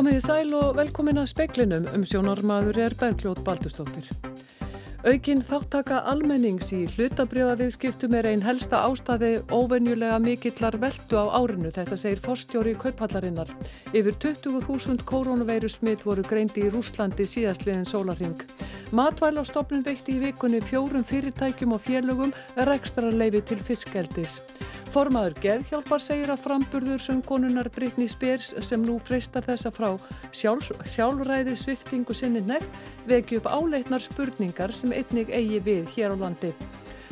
Komiði sæl og velkomin að speklinum um sjónarmaður er Bergljót Baldustóttir. Aukin þáttaka almennings í hlutabriðaviðskiptum er einn helsta ástæði óvenjulega mikillar veldu á árinu, þetta segir forstjóri kaupallarinnar. Yfir 20.000 koronaveiru smitt voru greindi í Rúslandi síðastliðin sólarring. Matvælastofnun veitti í vikunni fjórum fyrirtækjum og félögum rekstra leifi til fiskeldis. Formaður Geðhjálpar segir að framburður söngkonunar Brittany Spears sem nú freistar þessa frá sjálf, sjálfræði sviftingu sinni nefn veki upp áleitnar spurningar sem einnig eigi við hér á landi.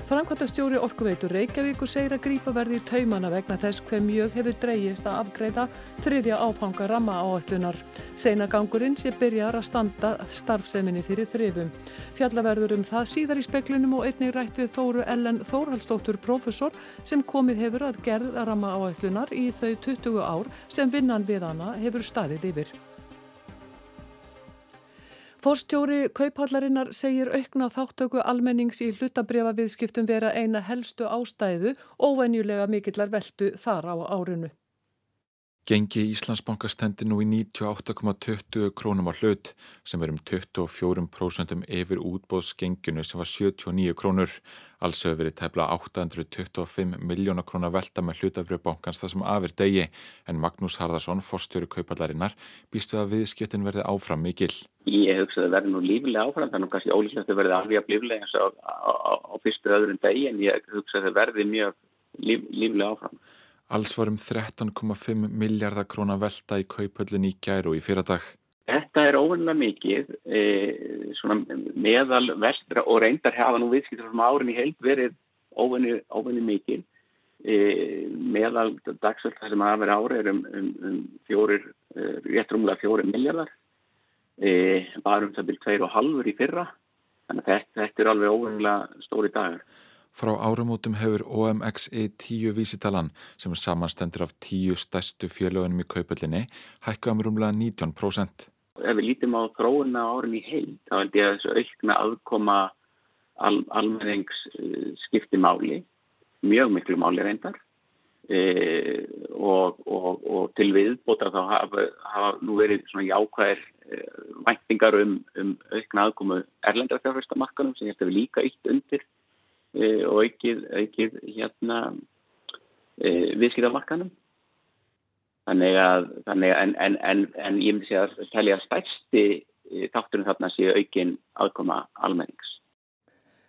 Framkvæmtastjóri Orkuveitur Reykjavíkur segir að grípa verði í taumana vegna þess hver mjög hefur dreyjist að afgreita þriðja áfanga ramma áallunar. Seinagangurinn sé byrjar að standa starfseminni fyrir þrifum. Fjallaverður um það síðar í speklunum og einnig rætt við Þóru Ellen Þórhaldsdóttur profesor sem komið hefur að gerð ramma áallunar í þau 20 ár sem vinnan við hana hefur staðið yfir. Forstjóri Kauphallarinnar segir aukna þáttöku almennings í hlutabriða viðskiptum vera eina helstu ástæðu óvenjulega mikillar veldu þar á árinu. Gengi Íslandsbanka stendir nú í 98,20 krónum á hlut sem er um 24% yfir útbóðsgenginu sem var 79 krónur. Alls hefur verið tefla 825 miljóna krónar velta með hlutabriðbankans það sem afir degi en Magnús Harðarsson, forstjóri kaupallarinnar, býst við að viðskiptin verði áfram mikil. Ég hugsa að það verði nú lífilega áfram, þannig að kannski ólíklegt að verði alveg að lífilega eins og á fyrstu öðrun degi en ég hugsa að það verði mjög líf, lífilega áfram. Alls var um 13,5 miljardar krónar velta í kaupöllin í gæru í fyrradag. Þetta er óvennilega mikið, e, meðal vestra og reyndar hafa nú viðskiptur sem árin í heilt verið óvenni mikið. E, meðal dagsvelta sem hafa verið ári er um, um, um fjórir, e, rétt rúmlega fjórir miljardar, e, bara um það byrjum 2,5 í fyrra, þannig að þetta, þetta er alveg óvennilega stóri dagar. Frá árumótum hefur OMXE 10 vísitalan sem samanstendur af 10 stærstu fjölögunum í kaupöllinni hækka um rúmlega 19%. Ef við lítum á þróuna árin í heil þá held ég að þessu aukna aðkoma al almennings uh, skipti máli, mjög miklu máli reyndar e, og, og, og til viðbóta þá hafa, hafa nú verið svona jákvæðir e, væntingar um, um aukna aðkomu erlendarfjárfæstamarkanum sem ég held að við líka ytt undir og aukið, aukið hérna e, viðskiptamarkanum þannig að, þannig að en, en, en, en ég myndi segja að tælja stærsti e, þátturinn þarna séu aukin aðkoma almennings.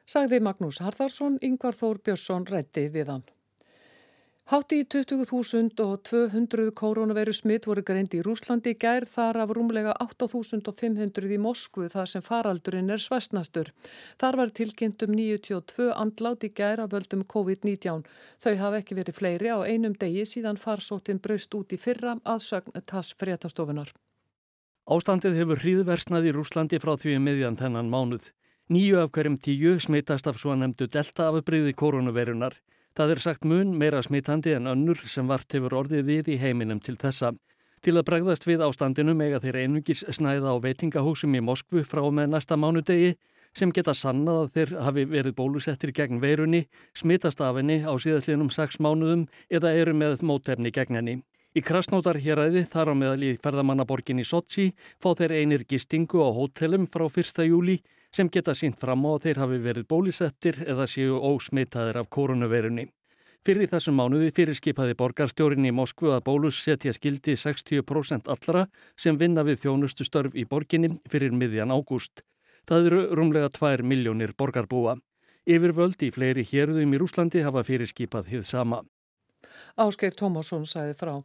Sagði Magnús Harðarsson, Yngvar Þór Björnsson rætti við hann. Hátti í 20.200 koronaviru smitt voru greindi í Rúslandi gær þar af rúmlega 8.500 í Moskvu þar sem faraldurinn er svestnastur. Þar var tilkynnt um 92 andlát í gær af völdum COVID-19. Þau hafa ekki verið fleiri á einum degi síðan farsóttin braust út í fyrra að sögn tass fréttastofunar. Ástandið hefur hríðversnað í Rúslandi frá því meðjan þennan mánuð. Níu af hverjum tíu smittast af svo nefndu delta afbriði koronavirunar. Það er sagt mun meira smittandi en önnur sem vart hefur orðið við í heiminum til þessa. Til að bregðast við ástandinu mega þeir einungis snæða á veitingahúsum í Moskvu frá með næsta mánudegi sem geta sannað að þeir hafi verið bólusettir gegn veirunni, smittast af henni á síðastlinum 6 mánuðum eða eru með mótefni gegn henni. Í Krasnótar hér aðið þar á meðal í ferðamannaborgin í Sochi fá þeir einir gistingu á hótelum frá 1. júli sem geta sínt fram á að þeir hafi verið bólisettir eða séu ósmitaðir af koronaveirunni. Fyrir þessum mánuði fyrirskipaði borgarstjórin í Moskvu að bólus setja skildi 60% allra sem vinna við þjónustu störf í borginni fyrir miðjan ágúst. Það eru rúmlega 2 miljónir borgarbúa. Yfirvöld í fleiri hérðum í Rúslandi hafa fyrirskipað hið sama. Ásgeir Tómasson sæði frá.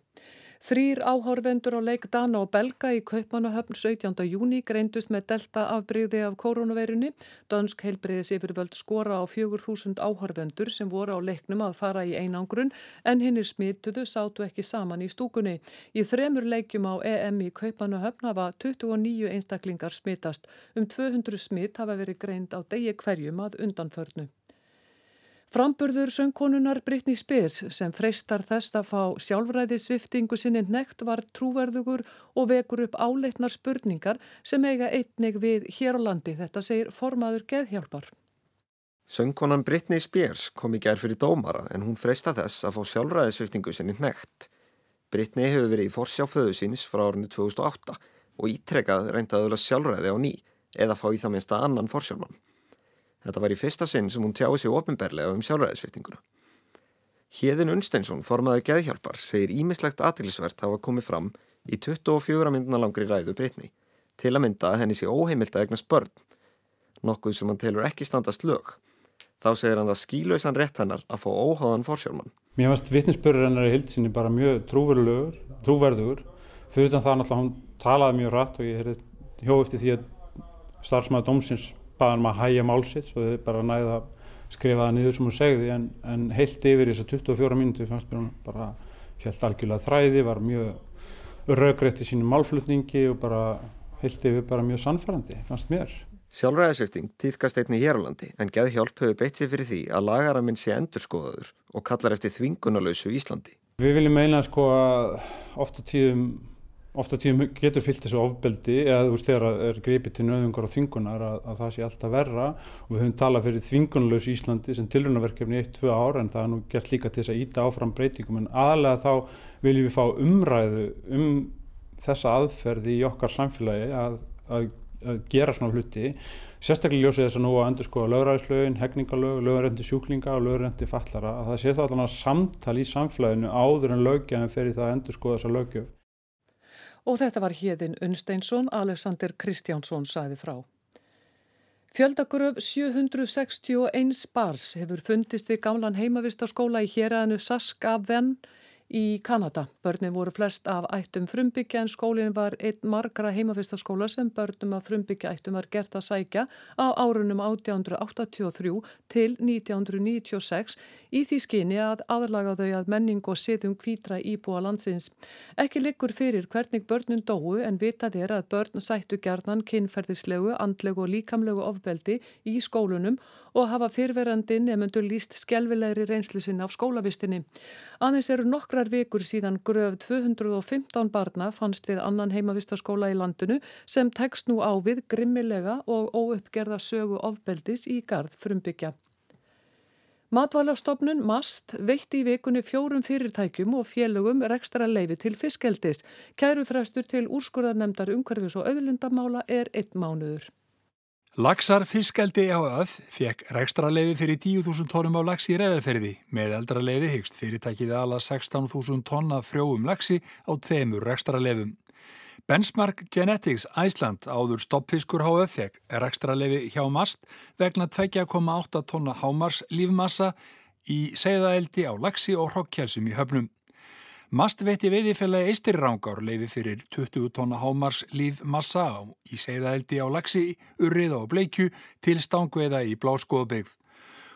Þrýr áhárvendur á leik Dana og Belga í Kaupmannahöfn 17. júni greindust með delta afbreyði af koronaveirunni. Dansk heilbreyðis yfirvöld skora á 4.000 áhárvendur sem voru á leiknum að fara í einangrun en hinnir smituðu sátu ekki saman í stúkunni. Í þremur leikjum á EM í Kaupmannahöfn hafa 29 einstaklingar smitast. Um 200 smit hafa verið greind á degi hverjum að undanförnu. Framburður söngkonunar Brittany Spears sem freistar þess að fá sjálfræði sviftingu sinni nekt var trúverðugur og vekur upp áleitnar spurningar sem eiga einnig við hér á landi, þetta segir formaður geðhjálpar. Söngkonan Brittany Spears kom í gerð fyrir dómara en hún freista þess að fá sjálfræði sviftingu sinni nekt. Brittany hefur verið í forsjá föðu síns frá árinu 2008 og ítrekað reyndaðulega sjálfræði á ný eða fá í það minnsta annan forsjálfmann. Þetta var í fyrsta sinn sem hún tjáði sig ofinberlega um sjálfræðisveitinguna. Hjeðin Unsteinsson, formaði geðhjálpar, segir ímislegt aðtilsvert hafa komið fram í 24 mynduna langri ræðu Brittany til að mynda að henni sé óheimilt að egnast börn, nokkuð sem hann telur ekki standast lög. Þá segir hann það skílausan rétt hennar að fá óháðan forsjálfmann. Mér finnst vittnisspörur hennar í hildsinni bara mjög trúverðugur fyrir það náttúrulega hún talaði mjög rætt og ég hjóð eftir því að starfsmæðu dómsins baða hann um að hægja málsitt svo þið bara næði að skrifa það niður sem hún segði en, en heilt yfir þessar 24 mínutu fannst mér hún bara helt algjörlega þræði, var mjög raugrætt í sínum málflutningi og bara heilt yfir bara mjög sannfærandi fannst mér. Sjálfræðisvifting týðkast einni hér á landi en geðhjálp hefur beitt sér fyrir því að lagaraminn sé endurskoðaður og kallar eftir þvingunalösu Íslandi. Við viljum meina sko að ofta tíðum, ofta tíðum getur fyllt þessu ofbeldi eða þú veist þegar það er greipið til nöðungar og þvingunar að, að það sé alltaf verra. Og við höfum talað fyrir þvingunalösu Íslandi sem tilrunarverkefni 1-2 ára en það er nú gert líka til þess að íta áfram breytingum. En aðlega þá viljum við fá umræðu um þessa aðferði í okkar samfélagi að, að að gera svona hluti. Sérstaklega ljósið þess að nú að endur skoða lögræðislaugin, hegningalög, lögrændi sjúklinga og lögrændi fallara að það sé þá allavega samtal í samfélaginu áður en lögjafin fer í það að endur skoða þessa lögjöf. Og þetta var hérðin Unnsteinsson, Alexander Kristjánsson sæði frá. Fjöldagröf 761 bars hefur fundist við gamlan heimavistaskóla í héræðinu Saskaven í Kanada. Börnin voru flest af ættum frumbyggja en skólinn var einn margra heimavistaskóla sem börnum af frumbyggja ættum var gert að sækja á árunum 1883 til 1996 í því skyni að aðlaga þau að menning og setjum kvítra íbúa landsins. Ekki liggur fyrir hvernig börnun dóu en vitað er að börn sættu gerðan kynferðislegu, andlegu og líkamlegu ofbeldi í skólunum og hafa fyrverandi nefnendur líst skjelvilegri reynslu sinna af skólavistinni. Aðeins eru nokkrar vikur síðan gröf 215 barna fannst við annan heimavistaskóla í landinu sem tekst nú á við grimmilega og óuppgerða sögu ofbeldis í gard frumbyggja. Matvælastofnun MAST veitti í vikunni fjórum fyrirtækjum og félögum rekstra leifi til fiskeldis. Kærufræstur til úrskurðarnemdar umhverfis og auðlindamála er einn mánuður. Laxar fiskeldi áöð fekk rekstraleifi fyrir 10.000 tónum á laxi í reðarferði. Með eldraleifi hyggst fyrirtækið ala 16.000 tonna frjóum laxi á tveimur rekstraleifum. Benchmark Genetics Æsland áður stoppfiskur HF fekk rekstraleifi hjá MAST vegna 2,8 tonna hámars lífmassa í segðaeldi á laxi og hrokkjælsum í höfnum. Mast veitti veiðifélagi Eistirrangár leifi fyrir 20 tonna hámars lífmassa í segðaeldi á laxi, urriða og bleikju til stangveiða í bláskoðbyggð.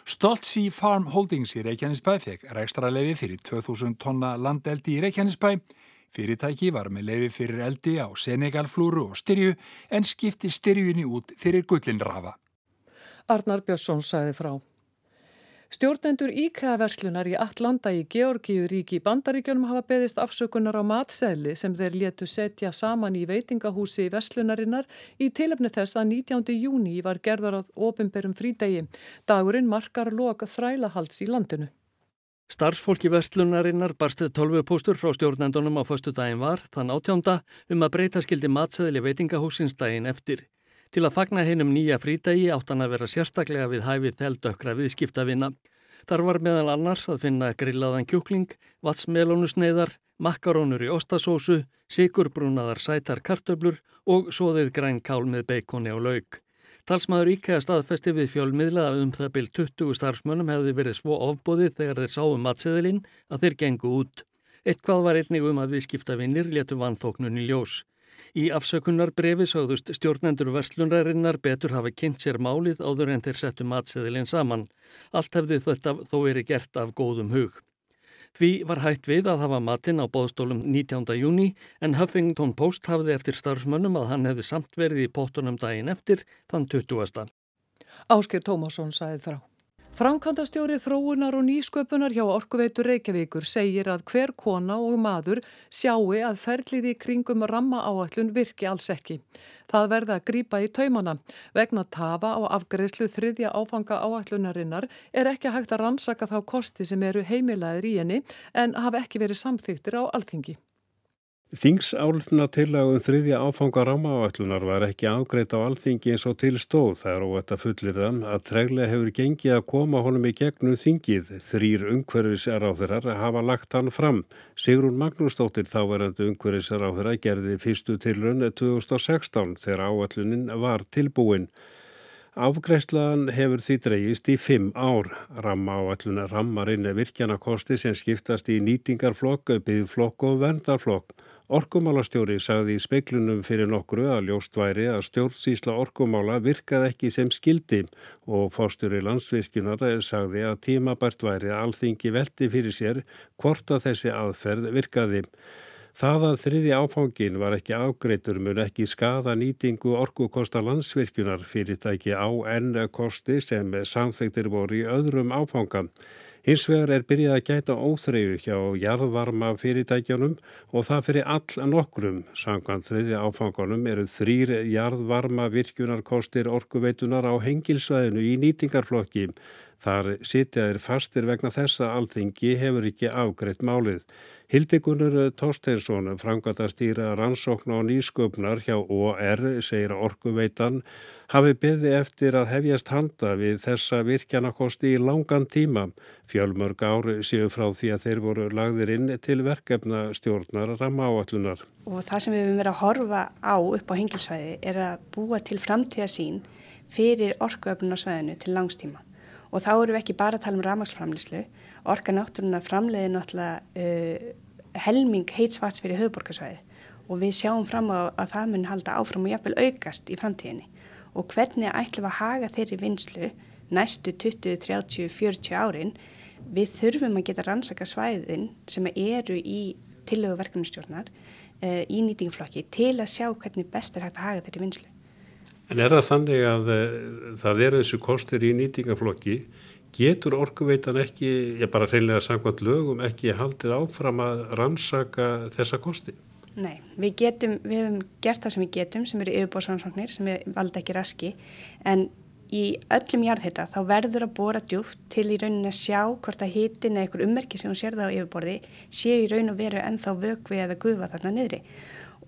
Stoltsi Farm Holdings í Reykjanesbæ fekk ekstra leifi fyrir 2000 tonna landeldi í Reykjanesbæ. Fyrirtæki var með leifi fyrir eldi á Senegalflúru og styrju en skipti styrjunni út fyrir gullinrafa. Arnar Björnsson sæði frá. Stjórnendur íkæðaverslunar í Allanda í Georgíuríki í Bandaríkjunum hafa beðist afsökunar á matsæli sem þeir letu setja saman í veitingahúsi í verslunarinnar í tilöfni þess að 19. júni var gerðar á ofinberum frídegi. Dagurinn markar loka þrælahalds í landinu. Starfsfólki verslunarinnar barstið 12 póstur frá stjórnendunum á förstu daginn var þann átjónda um að breyta skildi matsæli veitingahúsins daginn eftir. Til að fagna heinum nýja frítægi áttan að vera sérstaklega við hæfið þeldökra viðskiptavinna. Þar var meðal annars að finna grillaðan kjúkling, vatsmelónusneiðar, makkarónur í ostasósu, sigurbrúnaðar sætar kartöblur og soðið græn kál með beikoni og laug. Talsmaður íkæða staðfesti við fjölmiðla að um það byrj 20 starfsmönnum hefði verið svo ofbóðið þegar þeir sáum matseðilinn að þeir gengu út. Eitthvað var einnig um að viðskiptavinnir letu vanþóknun í ljós. Í afsökunar brefi sögðust stjórnendur verslunrarinnar betur hafa kynnt sér málið áður en þeir settu matseðilinn saman. Allt hefði þetta þó verið gert af góðum hug. Því var hægt við að hafa matinn á bóðstólum 19. júni en Huffington Post hafði eftir starfsmönnum að hann hefði samt verið í pótunum daginn eftir þann 20. Ásker Tómasson sæði frá. Framkantastjóri þróunar og nýsköpunar hjá Orkuveitur Reykjavíkur segir að hver kona og maður sjáu að ferlið í kringum ramma áallun virki alls ekki. Það verða að grýpa í taumana. Vegna tafa á afgreðslu þriðja áfanga áallunarinnar er ekki hægt að rannsaka þá kosti sem eru heimilaðir í henni en hafa ekki verið samþýttir á alþingi. Þingsáluna tillagum þriðja áfanga rámaáallunar var ekki ágreitt á alþingi eins og til stóð. Er óvægt að fullir þann að treglega hefur gengið að koma honum í gegnum þingið. Þrýr umhverfisaráþurar hafa lagt hann fram. Sigrún Magnúsdóttir þáverandi umhverfisaráþura gerði fyrstu tilrönn 2016 þegar áallunin var tilbúin. Afgreifslaðan hefur því dreyist í fimm ár. Ramma áalluna rammar inn virkjanakosti sem skiptast í nýtingarflokk, byggflokk og verndarflokk. Orkumálastjóri sagði í speiklunum fyrir nokkru að ljóst væri að stjórnsísla orkumála virkaði ekki sem skildi og fórstjóri landsviðskjunar sagði að tímabært væri að alþingi veldi fyrir sér hvort að þessi aðferð virkaði. Það að þriði áfangin var ekki ágreitur mun ekki skada nýtingu orkukosta landsvirkjunar fyrirtæki á enn kosti sem samþektir voru í öðrum áfangan. Hins vegar er byrjað að gæta óþreyju hjá jarðvarma fyrirtækjanum og það fyrir all nokkrum. Samkvæmt þriði áfangunum eru þrýr jarðvarma virkjunarkostir orkuveitunar á hengilsvæðinu í nýtingarflokki. Þar sitjaðir fastir vegna þessa alþingi hefur ekki afgreitt málið. Hildegunur Torsteinsson, framkvæmtastýra rannsókn og nýsköpnar hjá OR, segir orkuveitan, hafi byggði eftir að hefjast handa við þessa virkjanakosti í langan tíma. Fjölmörg ári séu frá því að þeir voru lagðir inn til verkefna stjórnar ramma áallunar. Og það sem við höfum verið að horfa á upp á hengilsvæði er að búa til framtíðarsín fyrir orkuöfnunarsvæðinu til langstíma. Og þá eru við ekki bara að tala um ramagsframlislu, orka náttúrunar framleiði náttúrulega uh, helming heitsvats fyrir höfuborgarsvæði og við sjáum fram á að það mun halda áfram og jafnvel aukast í framtíðinni. Og hvernig ætlum við að haga þeirri vinslu næstu 20, 30, 40 árin? Við þurfum að geta rannsaka svæðin sem eru í tillögu verkefnustjórnar uh, í nýtingflokki til að sjá hvernig best er hægt að haga þeirri vinslu. En er það þannig að uh, það eru þessu kostir í nýtingaflokki getur orkuveitan ekki, ég bara reynilega samkvæmt lögum, ekki haldið áfram að rannsaka þessa kosti? Nei, við getum, við hefum gert það sem við getum sem eru yfirbóðsrannsóknir sem við valda ekki raski en í öllum jarðhita þá verður að bóra djúft til í rauninni að sjá hvort að hitin eða einhver ummerki sem hún sér það á yfirborði sé í raun og veru ennþá vögvi eða gufa þarna niðri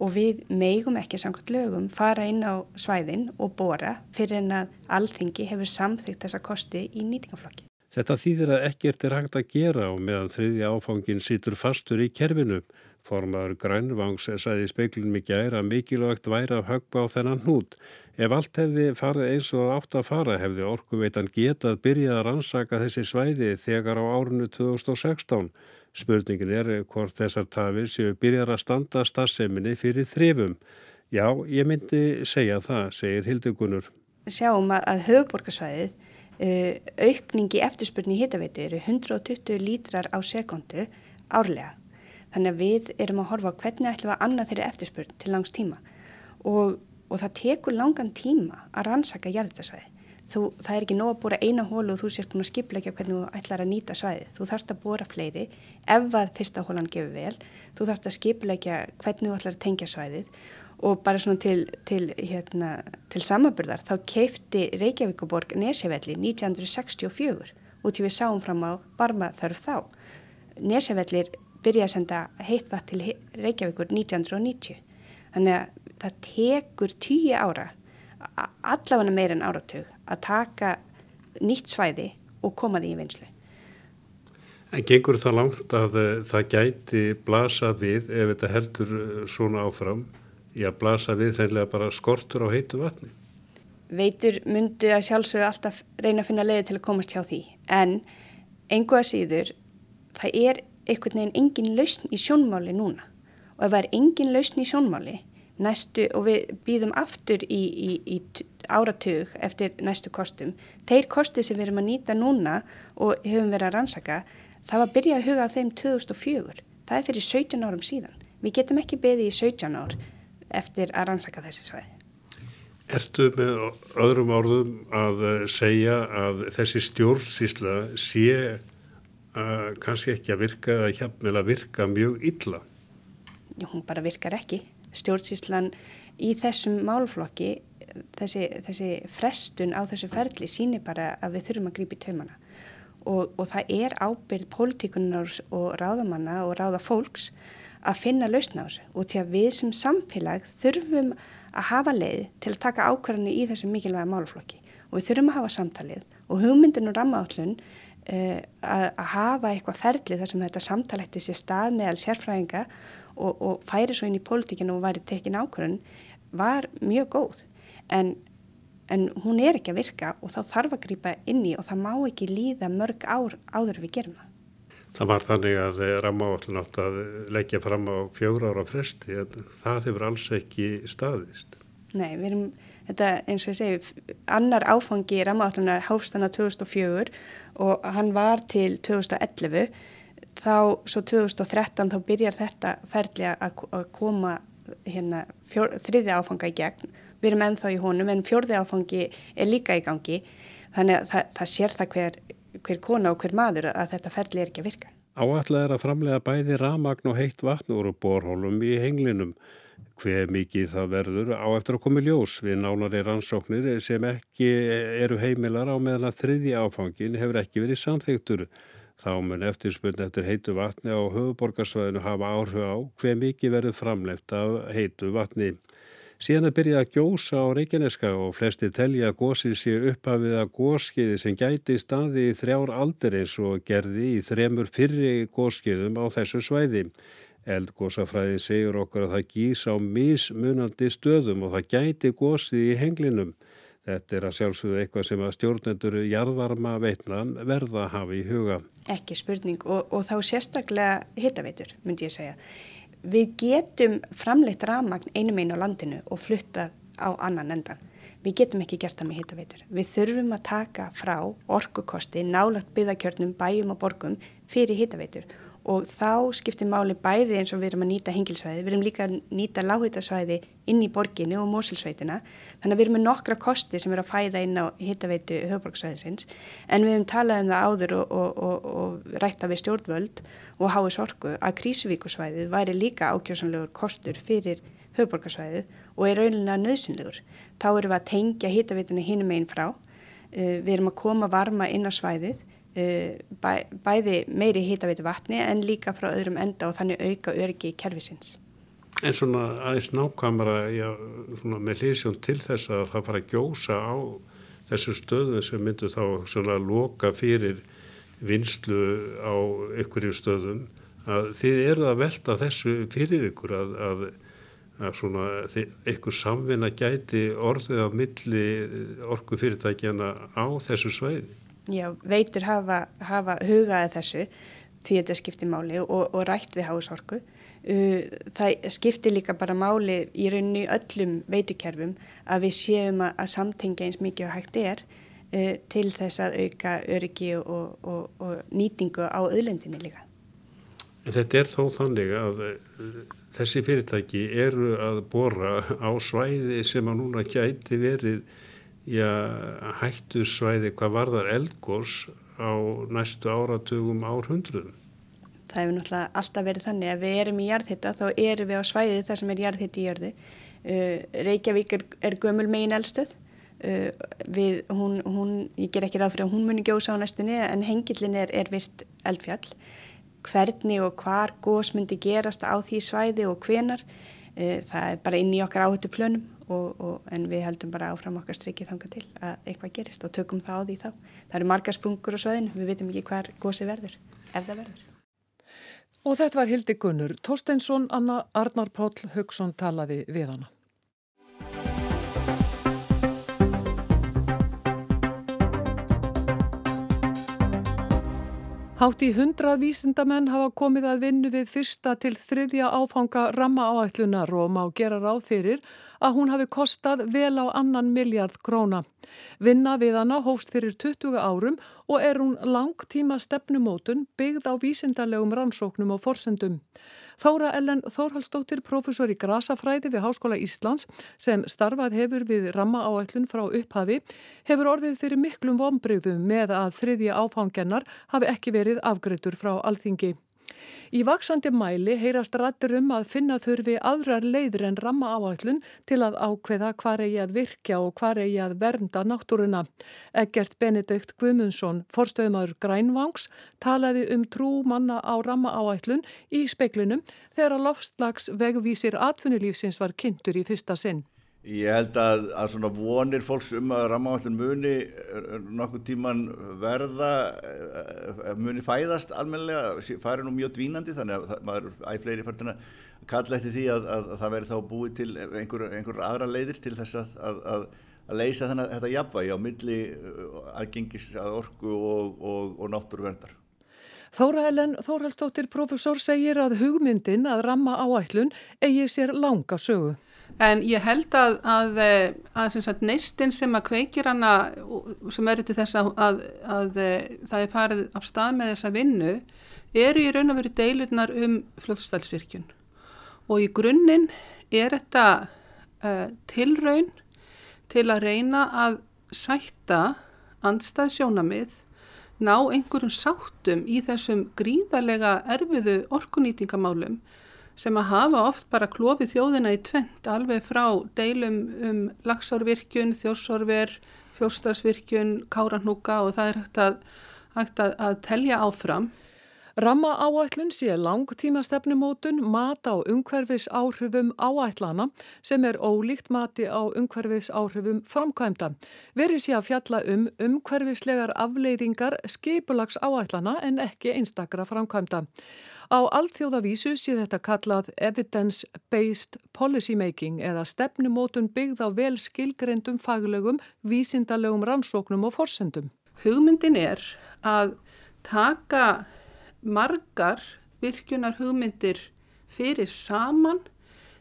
og við meigum ekki samkvæmt lögum fara inn á svæðin og bóra fyrir en að alþingi hefur samþygt þessa kosti í nýtingaflokki. Þetta þýðir að ekkert er hægt að gera og meðan þriði áfangin situr fastur í kerfinu Formaður Grænvangs sæði speiklunum í gæri að mikilvægt væri að högba á þennan hnút. Ef allt hefði farið eins og átt að fara hefði orkuveitan getað byrjað að rannsaka þessi svæði þegar á árunnu 2016. Spurningin er hvort þessar tafir séu byrjar að standa starfseminni fyrir þrifum. Já, ég myndi segja það, segir Hildegunur. Sjáum að höfuborgarsvæðið uh, aukningi eftirspurni í hittaveitu eru 120 lítrar á sekundu árlega. Þannig að við erum að horfa hvernig ætlum að annað þeirri eftirspurn til langs tíma og, og það tekur langan tíma að rannsaka jarðitasvæði. Þú, það er ekki nóg að bóra eina hólu og þú sést búin að skipleika hvernig þú ætlar að nýta svæði. Þú þarfst að bóra fleiri ef að fyrsta hólan gefur vel. Þú þarfst að skipleika hvernig þú ætlar að tengja svæðið og bara svona til, til, hérna, til samaburðar þá keifti Reykjavíkuborg Nesjavelli 1964 út í við sáum fram á varma þörf þá. Nesjavellir byrja að senda heitt vatn til Reykjavíkur 1990. Þannig að það tekur tíu ára, allavega meira en áratug, að taka nýtt svæði og koma því í vinslu. En gengur það langt að uh, það gæti blasa við ef þetta heldur uh, svona áfram í að blasa við hreinlega bara skortur á heitu vatni? Veitur myndu að sjálfsögðu alltaf reyna að finna leiði til að komast hjá því en einhvað síður það er einhvern veginn engin lausn í sjónmáli núna og ef það er engin lausn í sjónmáli næstu og við býðum aftur í, í, í áratug eftir næstu kostum þeir kosti sem við erum að nýta núna og höfum verið að rannsaka það var að byrja að huga á þeim 2004 það er fyrir 17 árum síðan við getum ekki beðið í 17 ár eftir að rannsaka þessi svæði Ertu með öðrum orðum að segja að þessi stjórnsísla sé að kannski ekki að virka að virka mjög illa? Hún bara virkar ekki. Stjórnsýslan í þessum málflokki, þessi, þessi frestun á þessu ferli sínir bara að við þurfum að grípa í taumana. Og, og það er ábyrð pólitíkunar og ráðamanna og ráðafólks að finna lausna á þessu. Og til að við sem samfélag þurfum að hafa leið til að taka ákvarðanir í þessum mikilvæga málflokki og við þurfum að hafa samtalið og hugmyndin og rammaállun uh, að, að hafa eitthvað ferlið þar sem þetta samtalætti sér stað meðal sérfræðinga og, og færi svo inn í pólitíkinu og væri tekin ákvarðan var mjög góð en, en hún er ekki að virka og þá þarf að grýpa inn í og það má ekki líða mörg ár áður við gerum það. Það var þannig að rammaáallin átt að leggja fram á fjóra ára fresti en það hefur alls ekki staðist. Nei, við erum, þetta eins og ég segi, annar áfangi rammaállinar hófstana 2004 og hann var til 2011 þá svo 2013 þá byrjar þetta ferli að koma hérna, fjór, þriði áfanga í gegn. Við erum ennþá í honum en fjórði áfangi er líka í gangi þannig að það, það sér það hver, hver kona og hver maður að þetta ferli er ekki að virka. Áallega er að framlega bæði ramagn og heitt vatn úr borhólum í henglinum. Hver mikið það verður á eftir að koma ljós við nánari rannsóknir sem ekki eru heimilar á meðan að þriði áfangin hefur ekki verið samþygtur. Þá mun eftirspunni eftir heitu vatni á höfuborgarsvæðinu hafa áhrif á hver mikið verður framlegt af heitu vatni. Síðan að byrja að gjósa á Reykjaneska og flesti telja að gósið sé upphafið að góskiði sem gæti staði í þrjár aldir eins og gerði í þremur fyrri góskiðum á þessu svæði. Eldgósafræði segur okkur að það gís á mismunandi stöðum og það gæti gósið í henglinum. Þetta er að sjálfsögðu eitthvað sem að stjórnendur jarðvarma veitna verða að hafa í huga. Ekki spurning og, og þá sérstaklega hittaveitur myndi ég segja. Við getum framleitt ramagn einum einu á landinu og flutta á annan endan. Við getum ekki gert það með hittaveitur. Við þurfum að taka frá orkukosti, nálagt byggðakjörnum, bæjum og borgum fyrir hittaveitur og þá skiptir máli bæði eins og við erum að nýta hengilsvæði, við erum líka að nýta lághitasvæði inn í borginni og mósilsveitina þannig að við erum með nokkra kosti sem er að fæða inn á hittaveitu höfborgsvæðisins en við hefum talað um það áður og, og, og, og rætta við stjórnvöld og háið sorku að krísuvíkusvæðið væri líka ákjósanlegur kostur fyrir höfborgarsvæðið og er rauninlega nöðsynlegur. Þá erum við að tengja hittaveituna hinum einn frá, uh, við erum að koma varma inn á svæðið bæ, bæði meiri hýtavitu vatni en líka frá öðrum enda og þannig auka örgi í kervisins. En svona aðeins nákvæmara já, með hlýsjón til þess að það fara að gjósa á þessu stöðum sem myndur þá svona loka fyrir vinslu á ykkurjum stöðum að þið eru að velta þessu fyrir ykkur að, að, að svona ykkur samvinna gæti orðið á milli orgu fyrirtækjana á þessu sveiði. Já, veitur hafa, hafa hugaði þessu því þetta skiptir máli og, og rætt við hásorku. Það skiptir líka bara máli í rauninni öllum veitukerfum að við séum að, að samtengja eins mikið og hægt er til þess að auka öryggi og, og, og nýtingu á öðlendinni líka. En þetta er þó þannig að þessi fyrirtæki eru að bora á svæði sem að núna gæti verið hættu svæði hvað varðar eldgós á næstu áratugum árhundruðum. Það hefur náttúrulega alltaf verið þannig að við erum í jarðhitta þá erum við á svæði þar sem er jarðhitti í jörðu. Uh, Reykjavík er, er gömul megin eldstöð. Uh, við, hún, hún, ég ger ekki ráð fyrir að hún muni gjósa á næstunni en hengilin er, er virt eldfjall. Hvernig og hvar gós myndi gerast á því svæði og hvenar, uh, það er bara inn í okkar áhættu plönum og, og, en við heldum bara áfram okkar streikið þanga til að eitthvað gerist og tökum það á því þá. Það eru margar sprungur á söðinu, við veitum ekki hver gósi verður, ef það verður. Og þetta var Hildi Gunnur. Torsteinsson, Anna Arnar Páll Haugsson talaði við hana. Hátt í hundrað vísindamenn hafa komið að vinnu við fyrsta til þriðja áfanga ramma áætlunar og má gera ráð fyrir að hún hafi kostað vel á annan miljard króna. Vinna við hana hófst fyrir 20 árum og er hún langtíma stefnumótun byggð á vísindarlegum rannsóknum og forsendum. Þóra Ellen Þórhalsdóttir, profesor í grasafræði við Háskóla Íslands sem starfað hefur við ramma áætlun frá upphafi, hefur orðið fyrir miklum vonbreyðum með að þriðja áfangennar hafi ekki verið afgreitur frá alþingi. Í vaksandi mæli heyrast rættur um að finna þurfi aðrar leiður en ramma áætlun til að ákveða hvar eigi að virkja og hvar eigi að vernda náttúruna. Egert Benedikt Gumundsson, forstöðumadur Grænvangs, talaði um trú manna á ramma áætlun í speiklunum þegar lofslags vegvísir atvinnulífsins var kynntur í fyrsta sinn. Ég held að, að svona vonir fólks um að rammaállin muni eh, nokkuð tíman verða, eh, muni fæðast almenlega, fari nú mjög dvínandi þannig að maður æg fleiri færtina kalla eftir því að, að, að það veri þá búið til einhver, einhver aðra leiðir til þess að leysa þennan þetta jafnvægi á milli eh, aðgengis að orku og, og, og náttúruverndar. Þóra Ellen Þórhalsdóttir profesor segir að hugmyndin að ramma áætlun eigi sér langa sögu. En ég held að, að, að, að neistinn sem að kveikir hana sem eru til þess að það er farið af stað með þessa vinnu eru í raun og veru deilurnar um fljóðstælsvirkjun og í grunninn er þetta uh, tilraun til að reyna að sætta andstað sjónamið ná einhverjum sáttum í þessum gríðarlega erfiðu orkunýtingamálum sem að hafa oft bara klófið þjóðina í tvent alveg frá deilum um lagsárvirkjun, þjórsórver, fjóstarsvirkjun, káranúka og það er hægt að, hægt að, að telja áfram. Ramma áætlun sé langtíma stefnumótun mat á umhverfis áhrifum áætlana sem er ólíkt mati á umhverfis áhrifum framkvæmda. Verið sé að fjalla um umhverfislegar afleiðingar skipulags áætlana en ekki einstakra framkvæmda. Á alþjóðavísu sé þetta kallað evidence-based policy making eða stefnumótun byggð á vel skilgreyndum faglegum, vísindalegum rannsóknum og forsendum. Hugmyndin er að taka margar virkunar hugmyndir fyrir saman,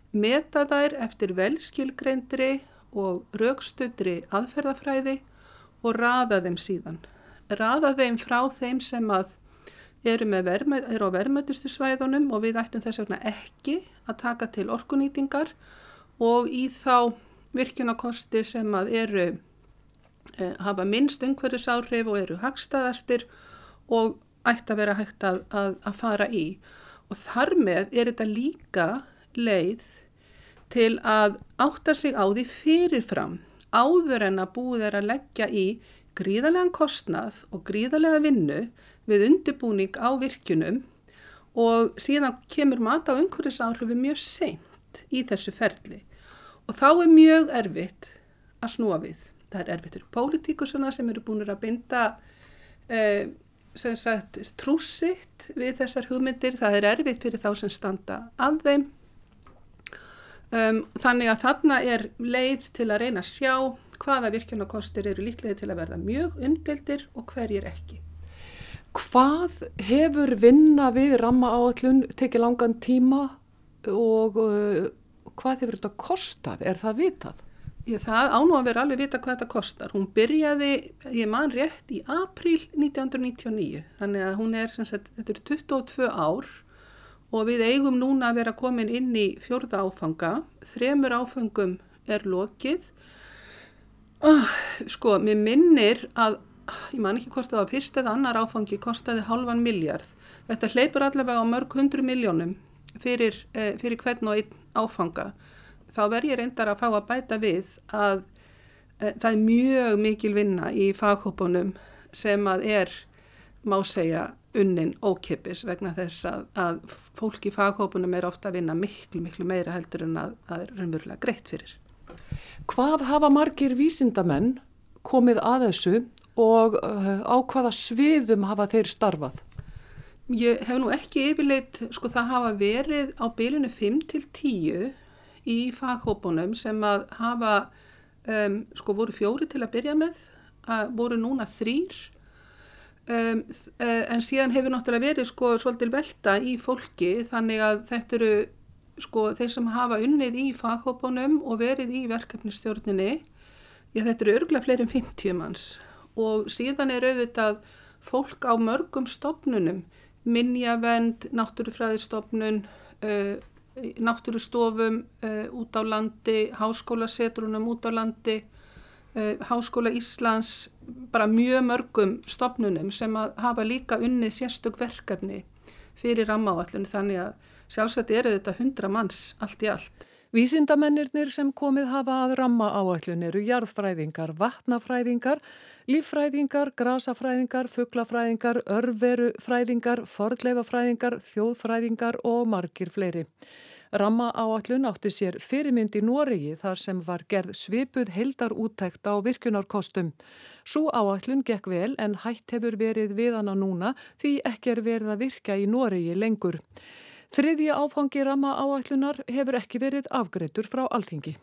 meta þær eftir velskilgreyndri og raukstudri aðferðafræði og raða þeim síðan. Raða þeim frá þeim sem að eru, vermæ, eru á verðmættustu svæðunum og við ættum þess vegna ekki að taka til orkunýtingar og í þá virkunakosti sem að eru e, hafa minnst umhverjusáhrif og eru hagstaðastir og ætti að vera hægt að, að, að fara í. Og þar með er þetta líka leið til að átta sig á því fyrirfram áður en að búið er að leggja í gríðarlegan kostnað og gríðarlega vinnu við undirbúning á virkunum og síðan kemur mat á umhverfisáhrifu mjög seint í þessu ferli og þá er mjög erfitt að snúa við. Það er erfitt fyrir pólitíkusuna sem eru búin að binda eh, sagt, trúsitt við þessar hugmyndir, það er erfitt fyrir þá sem standa að þeim. Um, þannig að þarna er leið til að reyna að sjá hvaða virkjunarkostir eru líklega til að verða mjög umdeldir og hverjir ekki. Hvað hefur vinna við ramma áallun tekið langan tíma og uh, hvað hefur þetta kostað? Er það vitað? Ég, það ánú að vera alveg vita hvað þetta kostar. Hún byrjaði, ég man rétt, í april 1999. Þannig að hún er, sagt, þetta eru 22 ár og við eigum núna að vera komin inn í fjörða áfanga. Þremur áfangum er lokið. Oh, sko, mér minnir að, ég man ekki hvort það var fyrst eða annar áfangi, kostiði halvan miljard. Þetta hleypur allavega á mörg hundru miljónum fyrir, eh, fyrir hvern og einn áfanga þá verð ég reyndar að fá að bæta við að e, það er mjög mikil vinna í faghópunum sem að er, má segja, unnin ókipis vegna þess að, að fólk í faghópunum er ofta að vinna miklu, miklu meira heldur en að það er raunverulega greitt fyrir. Hvað hafa margir vísindamenn komið að þessu og uh, á hvaða sviðum hafa þeir starfað? Ég hef nú ekki yfirleitt, sko það hafa verið á bylunu 5 til 10 í faghópunum sem að hafa, um, sko voru fjóri til að byrja með, að voru núna þrýr um, eh, en síðan hefur náttúrulega verið sko svolítil velta í fólki þannig að þetta eru sko þeir sem hafa unnið í faghópunum og verið í verkefnistjórninni, já þetta eru örgulega fleiri en 50 manns og síðan er auðvitað fólk á mörgum stopnunum, minnjavend, náttúrufræðistofnun, uh, náttúrustofum uh, út á landi, háskólasetrunum út á landi, uh, Háskóla Íslands, bara mjög mörgum stopnunum sem að hafa líka unnið sérstök verkefni fyrir rammaáallun þannig að sjálfsagt eru þetta 100 manns allt í allt. Vísindamennirnir sem komið hafa að ramma áætlun eru jarðfræðingar, vatnafræðingar, líffræðingar, grasafræðingar, fugglafræðingar, örverufræðingar, fordleifafræðingar, þjóðfræðingar og margir fleiri. Ramma áætlun átti sér fyrirmynd í Noregi þar sem var gerð svipuð heildar úttækt á virkunarkostum. Sú áætlun gekk vel en hætt hefur verið við hana núna því ekki er verið að virka í Noregi lengur. Þriðja áfangi ramma áætlunar hefur ekki verið afgreitur frá alþingi.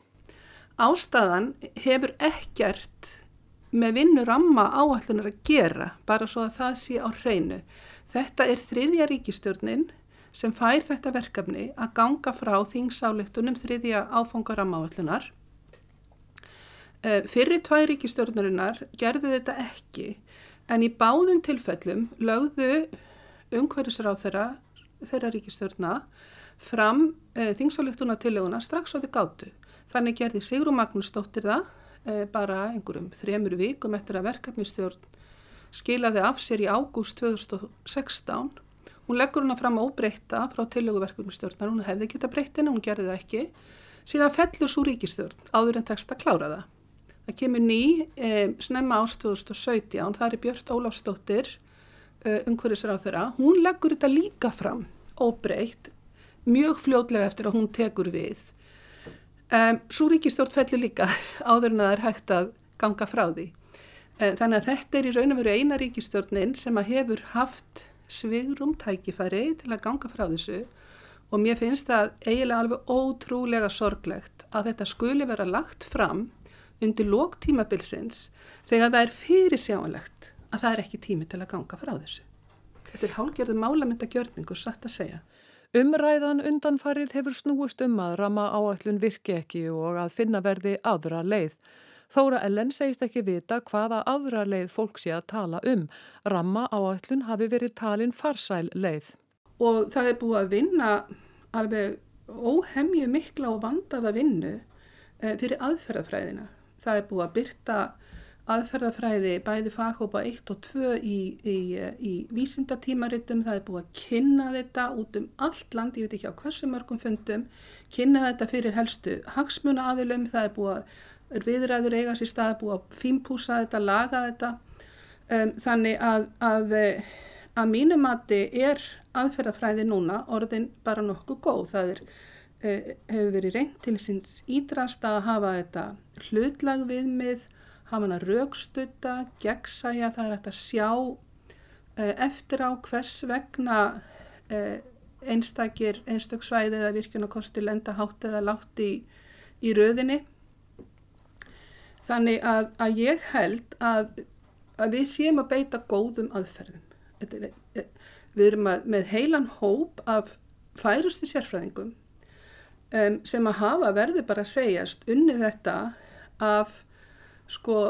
Ástæðan hefur ekkert með vinnu ramma áætlunar að gera, bara svo að það sé á hreinu. Þetta er þriðja ríkistjórnin sem fær þetta verkefni að ganga frá þingsáleiktunum þriðja áfanga ramma áætlunar. Eh, Fyrir tvæ ríkistjórnarinnar gerði þetta ekki, en í báðum tilfellum lögðu umhverjusráð þeirra ríkistörna fram e, þingsáleiktuna tilöguna strax á því gátu. Þannig gerði Sigrun Magnús stóttir það e, bara einhverjum þremur vikum eftir að verkefnistjórn skilaði af sér í ágúst 2016. Hún leggur hana fram óbreyta frá tilögu verkefnistjórnar, hún hefði geta breytin en hún gerði það ekki. Síðan fellur svo ríkistjórn áður en tekst að klára það. Það kemur ný e, snemma ást 2017, það er Björn Ólafsdóttir Eh, umhverfisráð þeirra, hún leggur þetta líka fram óbreytt mjög fljótlega eftir að hún tekur við. Um, Svo ríkistjórn fellur líka áður en það er hægt að ganga frá því. Um, þannig að þetta er í raun og veru eina ríkistjórnin sem að hefur haft svigrum tækifæri til að ganga frá þessu og mér finnst það eiginlega alveg ótrúlega sorglegt að þetta skuli vera lagt fram undir lóktímabilsins þegar það er fyrirsjánlegt að það er ekki tími til að ganga frá þessu. Þetta er hálgjörðu málamyndagjörningu satt að segja. Umræðan undanfarið hefur snúist um að rama áallun virki ekki og að finna verði aðra leið. Þóra Ellen segist ekki vita hvaða aðra leið fólk sé að tala um. Ramma áallun hafi verið talin farsæl leið. Og það er búið að vinna alveg óhemju mikla og vandaða vinnu eh, fyrir aðferðafræðina. Það er búið að byrta aðferðafræði bæði faghópa 1 og 2 í, í, í vísindatímaritum, það er búið að kynna þetta út um allt land, ég veit ekki á hversu mörgum fundum, kynna þetta fyrir helstu hagsmuna aðilum, það er búið að viðræður eiga sér stað, búið að fínpúsa þetta, laga þetta, um, þannig að, að, að mínumati er aðferðafræði núna orðin bara nokkuð góð, það er eh, hefur verið reynd til síns ídrast að hafa þetta hlutlag viðmið hafa hann að raukstutta, gegnsæja, það er hægt að sjá uh, eftir á hvers vegna uh, einstakir, einstöksvæði eða virkjunakosti lenda hátt eða látt í, í röðinni. Þannig að, að ég held að, að við séum að beita góðum aðferðum. Eh, við erum að, með heilan hóp af færustu sérfræðingum um, sem að hafa verður bara að segjast unni þetta af sko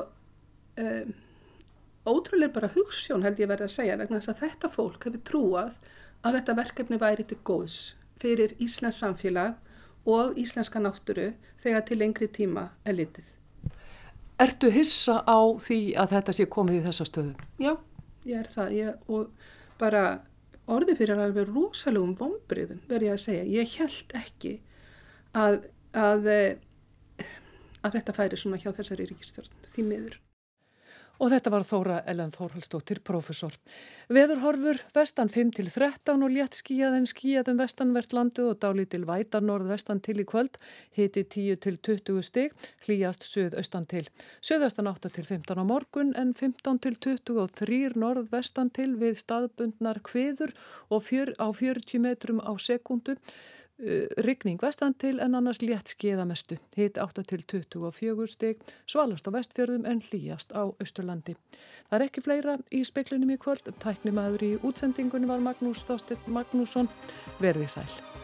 um, ótrúlega bara hugssjón held ég verði að segja vegna þess að þetta fólk hefur trúað að þetta verkefni væri til góðs fyrir Íslands samfélag og íslenska náttúru þegar til lengri tíma er litið. Ertu hissa á því að þetta sé komið í þessa stöðu? Já, ég er það ég, og bara orði fyrir alveg rosalugum vonbriðum verði ég að segja. Ég held ekki að, að að þetta færi svona hjá þessari ríkistjórn því miður. Og þetta var Þóra Ellen Þórhalsdóttir, profesor. Veðurhorfur vestan 5 til 13 og létt skíjaðin skíjaðum vestanvert landu og dálí til væta norðvestan til í kvöld, hiti 10 til 20 stig, hlýjast söðaustan til. Söðastan 8 til 15 á morgun en 15 til 23 norðvestan til við staðbundnar kviður og fjör, á 40 metrum á sekundu. Uh, Ryggning vestan til en annars létt skeiðamestu. Hitt 8 til 24 steg, svalast á vestfjörðum en hlýjast á Östurlandi. Það er ekki fleira í speklinum í kvöld. Tæknimaður í útsendingunni var Magnús Þástedt Magnússon. Verði sæl.